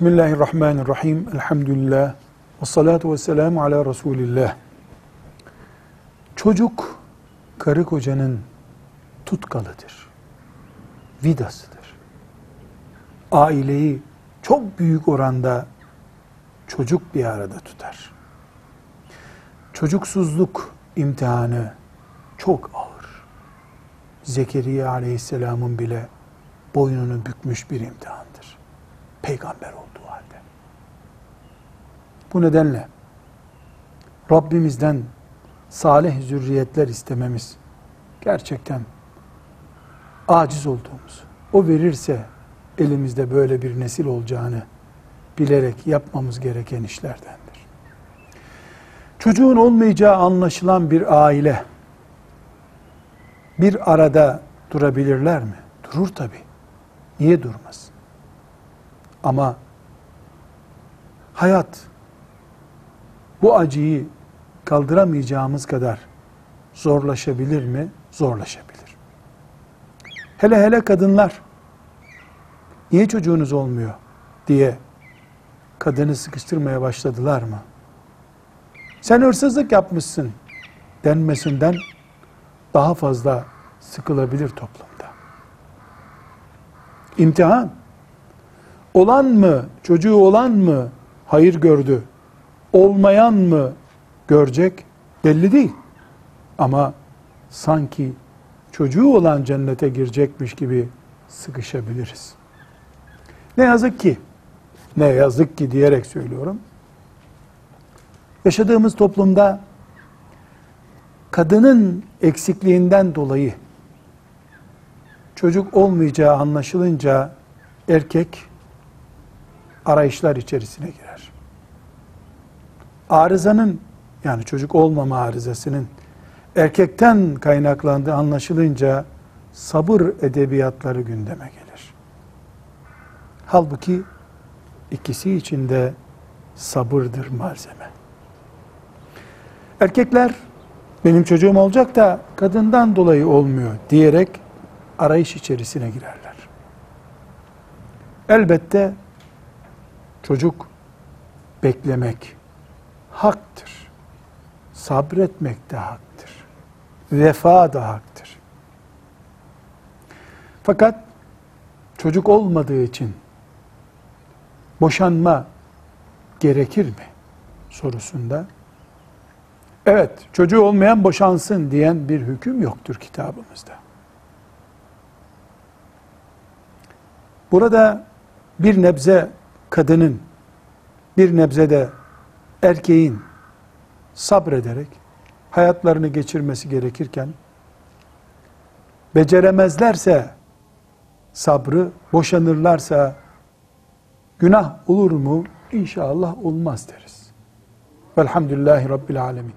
Bismillahirrahmanirrahim. Elhamdülillah. Ve salatu ve selamu ala Resulillah. Çocuk, karı kocanın tutkalıdır. Vidasıdır. Aileyi çok büyük oranda çocuk bir arada tutar. Çocuksuzluk imtihanı çok ağır. Zekeriya aleyhisselamın bile boynunu bükmüş bir imtihandır. Peygamber olduğu halde. Bu nedenle Rabbimizden salih zürriyetler istememiz gerçekten aciz olduğumuz, o verirse elimizde böyle bir nesil olacağını bilerek yapmamız gereken işlerdendir. Çocuğun olmayacağı anlaşılan bir aile bir arada durabilirler mi? Durur tabi. Niye durmaz? Ama hayat bu acıyı kaldıramayacağımız kadar zorlaşabilir mi? Zorlaşabilir. Hele hele kadınlar niye çocuğunuz olmuyor diye kadını sıkıştırmaya başladılar mı? Sen hırsızlık yapmışsın denmesinden daha fazla sıkılabilir toplumda. İmtihan. Olan mı, çocuğu olan mı hayır gördü, olmayan mı görecek belli değil. Ama sanki çocuğu olan cennete girecekmiş gibi sıkışabiliriz. Ne yazık ki, ne yazık ki diyerek söylüyorum. Yaşadığımız toplumda kadının eksikliğinden dolayı çocuk olmayacağı anlaşılınca erkek arayışlar içerisine girer. Arızanın yani çocuk olmama arızasının erkekten kaynaklandığı anlaşılınca sabır edebiyatları gündeme gelir. Halbuki ikisi içinde sabırdır malzeme. Erkekler benim çocuğum olacak da kadından dolayı olmuyor diyerek arayış içerisine girerler. Elbette çocuk beklemek haktır. Sabretmek de haktır. Vefa da haktır. Fakat çocuk olmadığı için boşanma gerekir mi sorusunda evet çocuğu olmayan boşansın diyen bir hüküm yoktur kitabımızda. Burada bir nebze kadının, bir nebze de erkeğin sabrederek hayatlarını geçirmesi gerekirken, beceremezlerse sabrı, boşanırlarsa günah olur mu? İnşallah olmaz deriz. Velhamdülillahi Rabbil Alemin.